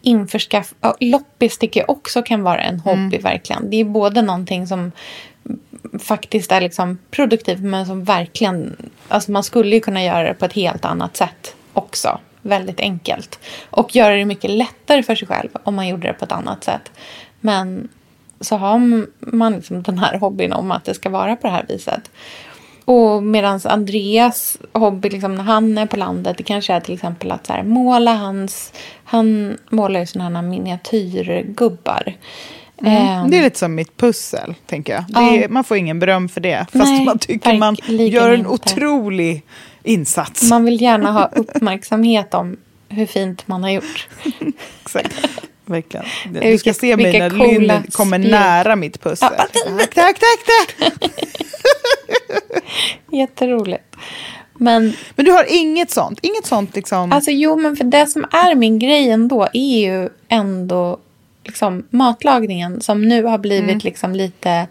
införskaffa... Loppis tycker jag också kan vara en hobby mm. verkligen. Det är både någonting som faktiskt är liksom produktivt men som verkligen... Alltså man skulle ju kunna göra det på ett helt annat sätt också. Väldigt enkelt. Och göra det mycket lättare för sig själv om man gjorde det på ett annat sätt. Men så har man liksom den här hobbyn om att det ska vara på det här viset. Och medan Andreas hobby, liksom, när han är på landet, det kanske är till exempel att så här, måla hans... Han målar ju sådana här miniatyrgubbar. Mm. Um, det är lite som mitt pussel, tänker jag. Är, man får ingen beröm för det, fast nej, man tycker man gör en inte. otrolig insats. Man vill gärna ha uppmärksamhet om hur fint man har gjort. Exakt. Verkligen. Du ska se mig när Lynn kommer nära mitt pussel. Ja, tack, tack, tack, tack. Jätteroligt. Men, men du har inget sånt? Inget sånt liksom? Alltså jo, men för det som är min grej ändå är ju ändå liksom, matlagningen som nu har blivit mm. liksom lite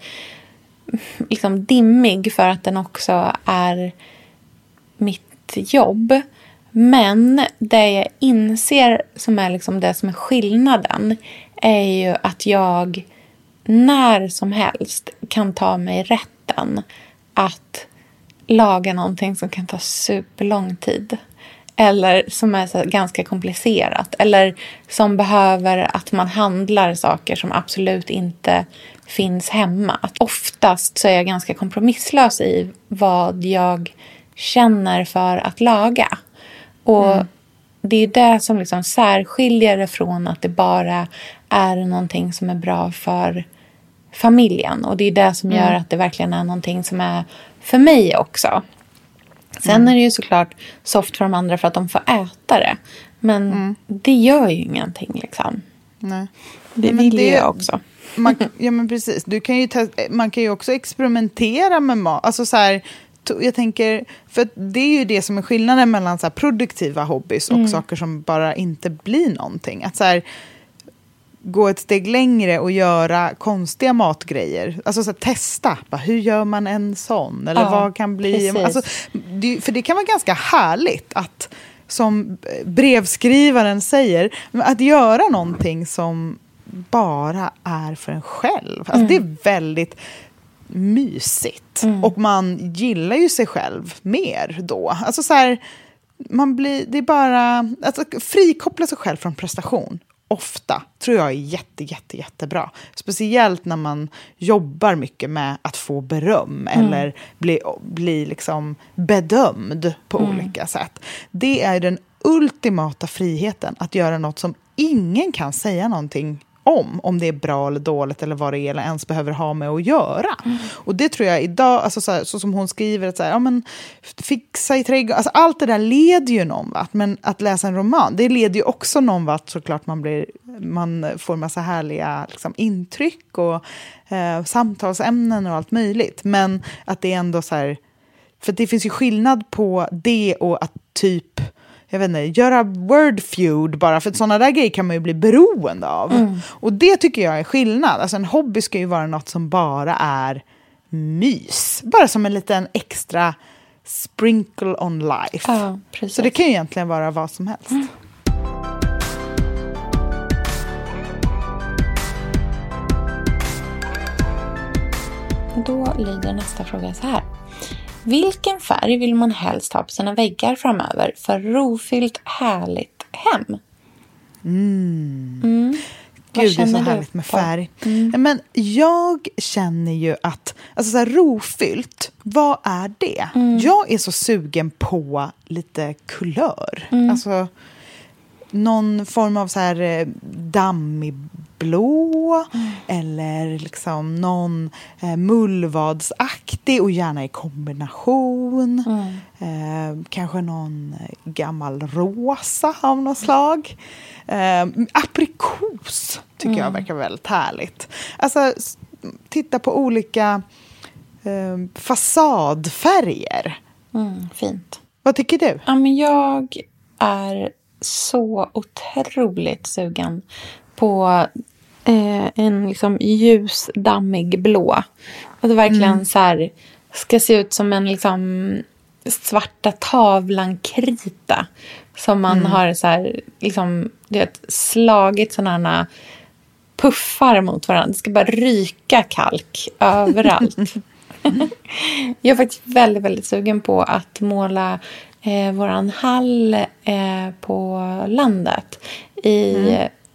liksom, dimmig för att den också är mitt jobb. Men det jag inser som är liksom det som är skillnaden är ju att jag när som helst kan ta mig rätten att laga någonting som kan ta superlång tid. Eller som är så ganska komplicerat. Eller som behöver att man handlar saker som absolut inte finns hemma. Att oftast så är jag ganska kompromisslös i vad jag känner för att laga. Och mm. det är det som liksom särskiljer det från att det bara är någonting som är bra för familjen. Och det är det som gör mm. att det verkligen är någonting som är för mig också. Sen mm. är det ju såklart soft för de andra för att de får äta det. Men mm. det gör ju ingenting liksom. Nej. Det vill det, jag också. Man, ja men precis. Du kan ju man kan ju också experimentera med mat. Alltså så här, jag tänker, för det är ju det som är skillnaden mellan så produktiva hobbys och mm. saker som bara inte blir någonting. Att så här, gå ett steg längre och göra konstiga matgrejer. Alltså så här, testa, bara, hur gör man en sån? Eller ja, vad kan bli... Alltså, det, för det kan vara ganska härligt att, som brevskrivaren säger, att göra någonting som bara är för en själv. Alltså, mm. Det är väldigt mysigt. Mm. Och man gillar ju sig själv mer då. Alltså så här, man blir, det är bara... Alltså, frikoppla sig själv från prestation ofta tror jag är jätte, jätte, jättebra. Speciellt när man jobbar mycket med att få beröm mm. eller bli, bli liksom bedömd på mm. olika sätt. Det är den ultimata friheten att göra något som ingen kan säga någonting om, om det är bra eller dåligt eller vad det är eller ens behöver ha med att göra. Och det tror jag idag, alltså så, här, så som hon skriver, att så här, ja, men, fixa i trädgården, alltså allt det där leder ju någon vart. Men att läsa en roman, det leder ju också någon vart såklart man, blir, man får massa härliga liksom, intryck och eh, samtalsämnen och allt möjligt. Men att det är ändå så här, för det finns ju skillnad på det och att typ jag vet inte, göra word feud bara, för sådana där grejer kan man ju bli beroende av. Mm. Och det tycker jag är skillnad. Alltså en hobby ska ju vara något som bara är mys. Bara som en liten extra sprinkle on life. Ja, precis. Så det kan ju egentligen vara vad som helst. Då lyder nästa fråga så här. Vilken färg vill man helst ha på sina väggar framöver för rofyllt härligt hem? Mm. Vad Gud, det är så härligt med på? Mm. färg. Men jag känner ju att, alltså så här, rofyllt, vad är det? Mm. Jag är så sugen på lite kulör. Mm. Alltså någon form av så här eh, dammig blå Mm. eller liksom någon eh, mullvadsaktig och gärna i kombination. Mm. Eh, kanske någon eh, gammal rosa av något slag. Eh, aprikos tycker Mm. jag verkar väldigt härligt. Alltså, titta på olika eh, fasadfärger. Mm, fint. Vad tycker du? Ja, men jag är så otroligt sugen på eh, en liksom ljus, dammig blå. Att det verkligen så här, ska se ut som en liksom svarta tavlan-krita. Som man har så här, liksom, vet, slagit sådana puffar mot varandra. Det ska bara ryka kalk överallt. Jag är faktiskt väldigt, väldigt sugen på att måla eh, våran hall eh, på landet i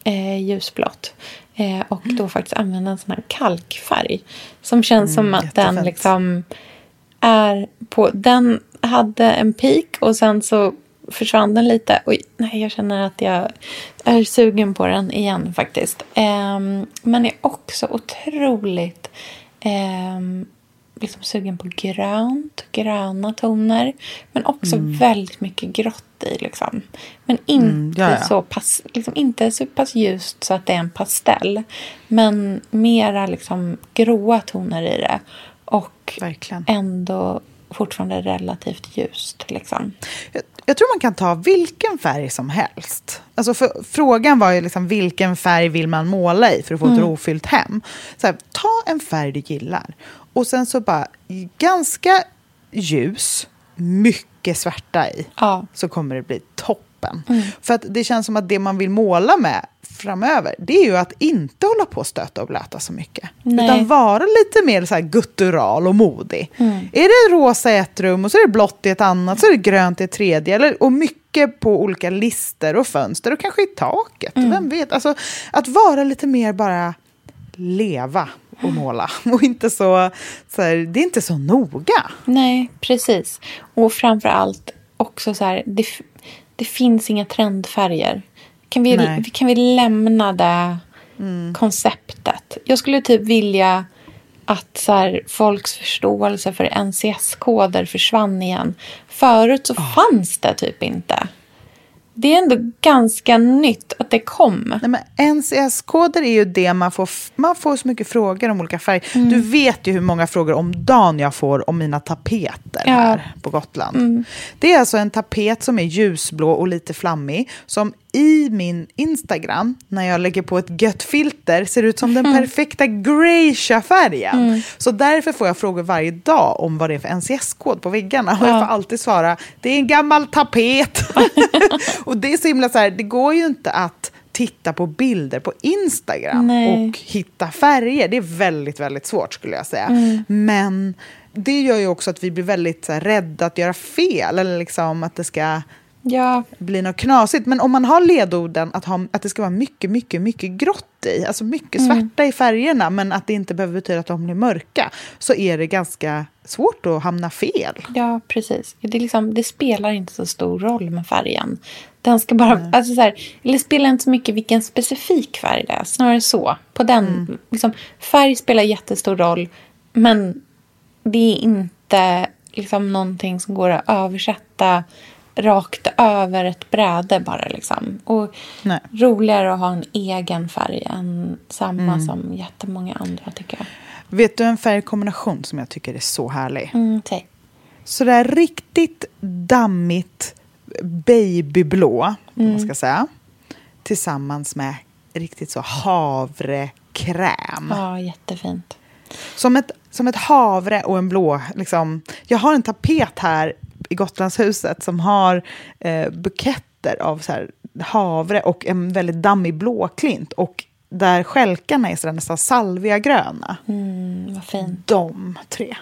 eh, ljusblått. Eh, och då faktiskt använda en sån här kalkfärg. Som känns som att den jättefint. liksom är på... Den hade en peak och sen så försvann den lite. Oj, nej, jag känner att jag är sugen på den igen faktiskt. Ehm, men är också otroligt ehm, liksom sugen på grönt, gröna toner. Men också väldigt mycket grått i. Liksom. Men inte, Mm, ja, ja. Så pass, liksom, inte så pass ljust så att det är en pastell. Men mera liksom, gråa toner i det. Och Verkligen. ändå fortfarande relativt ljust. Liksom. Jag, tror man kan ta vilken färg som helst. Alltså för, frågan var ju liksom vilken färg vill man måla i för att få ett rofyllt hem. Så här, ta en färg du gillar och sen så bara ganska ljus, mycket svärta i. Ja. Så kommer det bli toppen. För att det känns som att det man vill måla med framöver, det är ju att inte hålla på och stöta och blöta så mycket. Nej. Utan vara lite mer så här guttural och modig. Är det rosa i ett rum och så är det blått i ett annat, så är det grönt i ett tredje. Eller, och mycket på olika lister och fönster och kanske i taket. Vem vet? Alltså, att vara lite mer bara leva och måla. Och inte så, så här, det är inte så noga. Nej, precis. Och framför allt också så här, det, det finns inga trendfärger. Kan vi, Nej. kan vi lämna det konceptet? Jag skulle typ vilja att så här, folks förståelse för NCS-koder försvann igen. Förut så fanns det typ inte. Det är ändå ganska nytt att det kom. Nej, men NCS-koder är ju det man får, man får så mycket frågor om olika färger. Du vet ju hur många frågor om dagen jag får om mina tapeter Ja. här på Gotland. Det är alltså en tapet som är ljusblå och lite flammig som i min Instagram, när jag lägger på ett gött filter, ser ut som den perfekta graysha färgen. Så därför får jag frågor varje dag om vad det är för NCS-kod på väggarna. Och jag får alltid svara, det är en gammal tapet. och det är så himla så här, det går ju inte att titta på bilder på Instagram Nej. och hitta färger. Det är väldigt, väldigt svårt skulle jag säga. Men det gör ju också att vi blir väldigt så här, rädda att göra fel. Eller liksom att det ska Ja, bli något knasigt. Men om man har ledorden att, ha, att det ska vara mycket, mycket, mycket grått i, alltså mycket svarta i färgerna, men att det inte behöver betyda att de blir mörka, så är det ganska svårt att hamna fel. Ja, precis. Det, är liksom, det spelar inte så stor roll med färgen. Den ska bara, alltså så här, eller spelar inte så mycket vilken specifik färg det är. Snarare så. På den, Mm. liksom, färg spelar jättestor roll. Men det är inte liksom någonting som går att översätta rakt över ett bräde bara. Liksom. Och Nej. roligare att ha en egen färg än samma Mm. som jättemånga andra tycker jag. Vet du en färgkombination som jag tycker är så härlig? Mm, säg. Sådär riktigt dammigt babyblå, om man ska säga. Tillsammans med riktigt så havrekräm. Ja, jättefint. Som, ett, som ett havre och en blå. Liksom. Jag har en tapet här i Gotlandshuset som har eh, buketter av så här, havre och en väldigt dammig blåklint. Och där skälkarna är så där, nästan salviagröna. Mm, vad fint. De tre.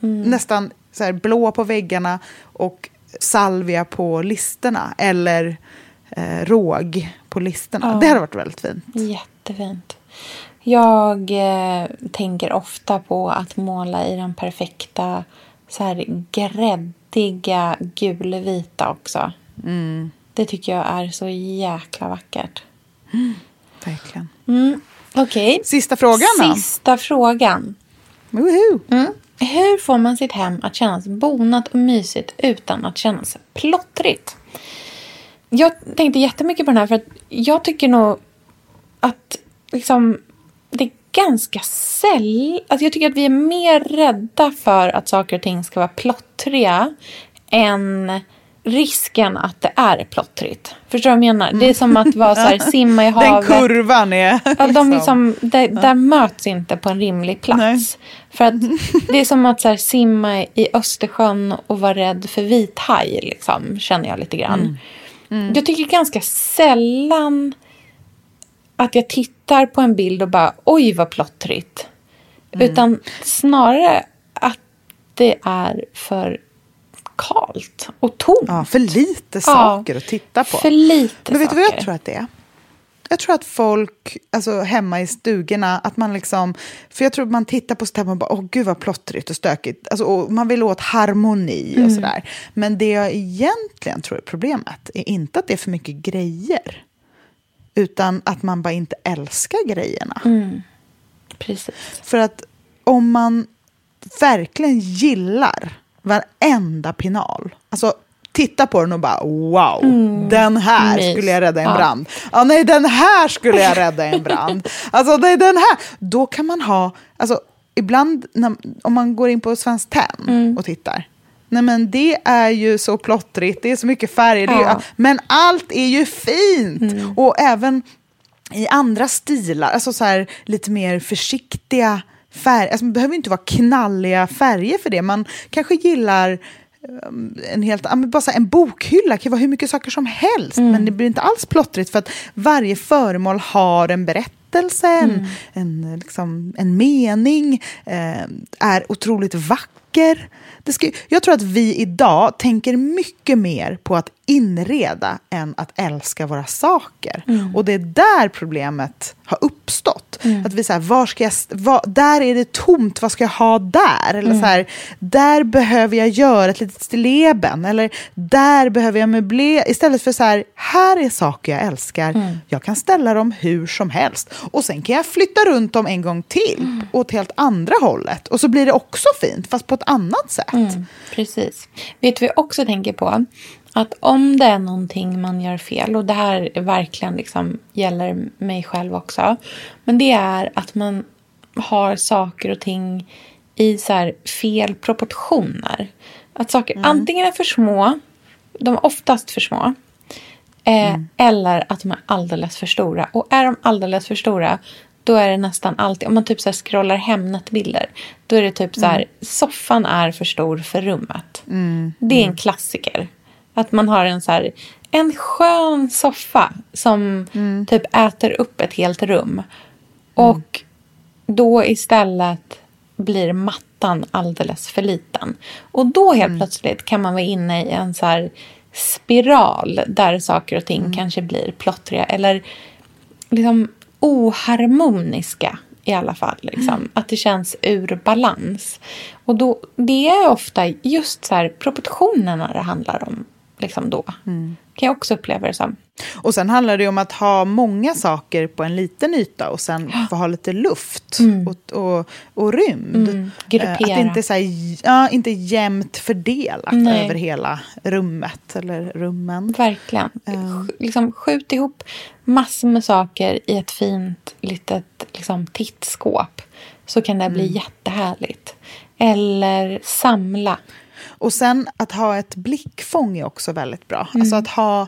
Nästan så här, blå på väggarna och salvia på listerna. Eller eh, råg på listerna. Ja. Det hade varit väldigt fint. Jättefint. Jag eh, tänker ofta på att måla i den perfekta så här gräddiga gulvita också. Mm. Det tycker jag är så jäkla vackert. Verkligen. Okej. Sista frågan då. Sista frågan. Woho! Mm. Hur får man sitt hem att kännas bonat och mysigt utan att kännas plottrigt? Jag tänkte jättemycket på den här för att jag tycker nog att liksom, ganska sällan... Alltså jag tycker att vi är mer rädda för att saker och ting ska vara plottriga än risken att det är plottrigt. Förstår du vad jag menar? Det är som att vara så här, simma i Mm. Den havet. kurvan är... Ja, de liksom, där, där möts inte på en rimlig plats. Nej. För att det är som att så här, simma i Östersjön och vara rädd för vithaj, liksom, känner jag lite grann. Mm. Jag tycker ganska sällan att jag tittar på en bild och bara oj vad plottrigt. Mm. Utan snarare att det är för kalt och tomt. Ja, för lite saker att titta på. För lite Men vet du vad jag saker. tror att det är? Jag tror att folk, alltså hemma i stugorna, att man liksom... För jag tror att man tittar på sitt hem och bara, åh gud vad plottrigt och stökigt. Alltså, och man vill åt harmoni Mm. och sådär. Men det jag egentligen tror är problemet är inte att det är för mycket grejer. Utan att man bara inte älskar grejerna. Mm. Precis. För att om man verkligen gillar varenda pinal, alltså titta på den och bara wow, den här Mys. skulle jag rädda i en Ja. brand. Ja, nej, den här skulle jag rädda i en brand. Alltså, nej, den här. Då kan man ha, alltså ibland när, om man går in på Svenskt Tenn och tittar, Nej men det är ju så plottrigt, det är så mycket färger. Ju, Ja. men allt är ju fint! Och även i andra stilar, alltså så här, lite mer försiktiga färger. Alltså, det behöver inte vara knalliga färger för det. Man kanske gillar um, en helt, bara en bokhylla kan vara hur mycket saker som helst. Men det blir inte alls plottrigt för att varje föremål har en berättelse, en, en, liksom, en mening, eh, är otroligt vacker. Det ska, jag tror att vi idag tänker mycket mer på att inreda än att älska våra saker. Och det är där problemet har uppstått. Att vi så här, var ska jag, var, där är det tomt, vad ska jag ha där? Eller så här, där behöver jag göra ett litet stilleben. Eller där behöver jag möblera. Istället för så här, här är saker jag älskar. Jag kan ställa dem hur som helst. Och sen kan jag flytta runt dem en gång till. Åt helt andra hållet. Och så blir det också fint, fast på ett annat sätt. Mm, precis. Vet du vad jag också tänker på? Att om det är någonting man gör fel, och det här verkligen liksom gäller mig själv också. Men det är att man har saker och ting i så fel proportioner. Att saker antingen är för små, de är oftast för små. Eh, Eller att de är alldeles för stora. Och är de alldeles för stora, då är det nästan alltid, om man typ så här scrollar Hemnet-bilder, då är det typ så här, soffan är för stor för rummet. Det är en klassiker. Att man har en så här, en skön soffa som typ äter upp ett helt rum. Och då istället blir mattan alldeles för liten. Och då helt plötsligt kan man vara inne i en så här spiral där saker och ting kanske blir plottriga eller liksom oharmoniska i alla fall. Liksom. Att det känns ur balans. Och då, det är ofta just så här proportionerna det handlar om. Liksom då. Kan jag också uppleva det som. Och sen handlar det om att ha många saker på en liten yta och sen få ha lite luft och, och, och rymd. Mm. Eh, Gruppera. Att det inte så här, ja, inte jämnt fördelat Nej. över hela rummet eller rummen. Verkligen. Sk- Liksom skjut ihop massor med saker i ett fint litet liksom, tittskåp. Så kan det bli Mm. jättehärligt. Eller samla. Och sen att ha ett blickfång är också väldigt bra. Mm. Alltså att ha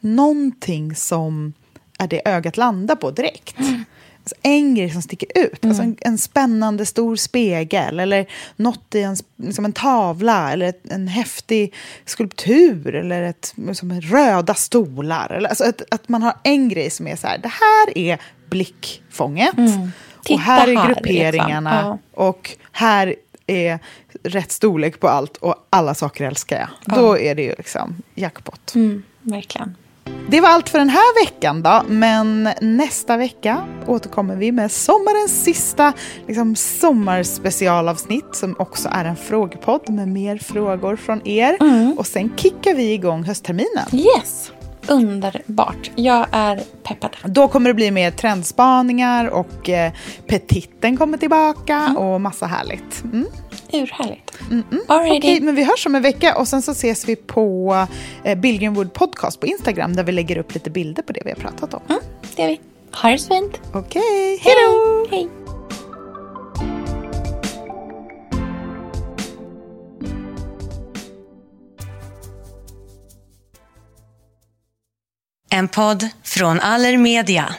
någonting som är det ögat landar på direkt. Mm. Alltså en grej som sticker ut. Alltså en, en spännande stor spegel eller något i en, liksom en tavla eller ett, en häftig skulptur eller ett, som röda stolar. Eller, alltså att, att man har en grej som är så här, det här är blickfånget. Och Mm. Titta här är här, grupperingarna. liksom. Och här är rätt storlek på allt och alla saker älskar jag. Då är det ju liksom jackpot. Mm, verkligen. Det var allt för den här veckan då, men nästa vecka återkommer vi med sommarens sista liksom, sommarspecialavsnitt som också är en frågepodd med mer frågor från er. Och sen kickar vi igång höstterminen. Yes! Underbart. Jag är peppad. Då kommer det bli mer trendspaningar och eh, petitten kommer tillbaka och massa härligt. Mm. Urhärligt. Okej, Alrighty. men vi hörs om en vecka och sen så ses vi på eh, Billgren Wood Podcast på Instagram där vi lägger upp lite bilder på det vi har pratat om. Mm, det gör vi. Ha det så fint. Okej, hej då! Hej. En podd från Allermedia.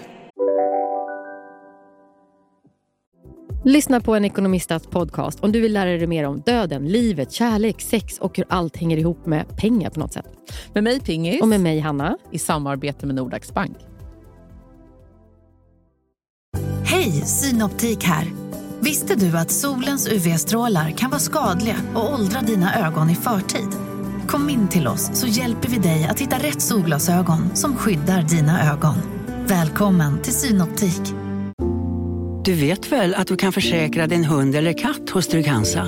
Lyssna på en ekonomistats podcast om du vill lära dig mer om döden, livet, kärlek, sex och hur allt hänger ihop med pengar på något sätt. Med mig Pingis. Och med mig Hanna. I samarbete med Nordax Bank. Hej, Synoptik här. Visste du att solens UV-strålar kan vara skadliga och åldra dina ögon i förtid? Kom in till oss så hjälper vi dig att hitta rätt solglasögon som skyddar dina ögon. Välkommen till Synoptik. Du vet väl att du kan försäkra din hund eller katt hos Trygg-Hansa?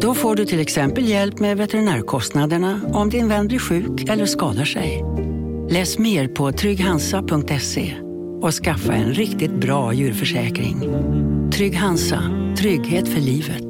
Då får du till exempel hjälp med veterinärkostnaderna om din vän blir sjuk eller skadar sig. Läs mer på trygghansa.se och skaffa en riktigt bra djurförsäkring. Trygg Hansa, trygghet för livet.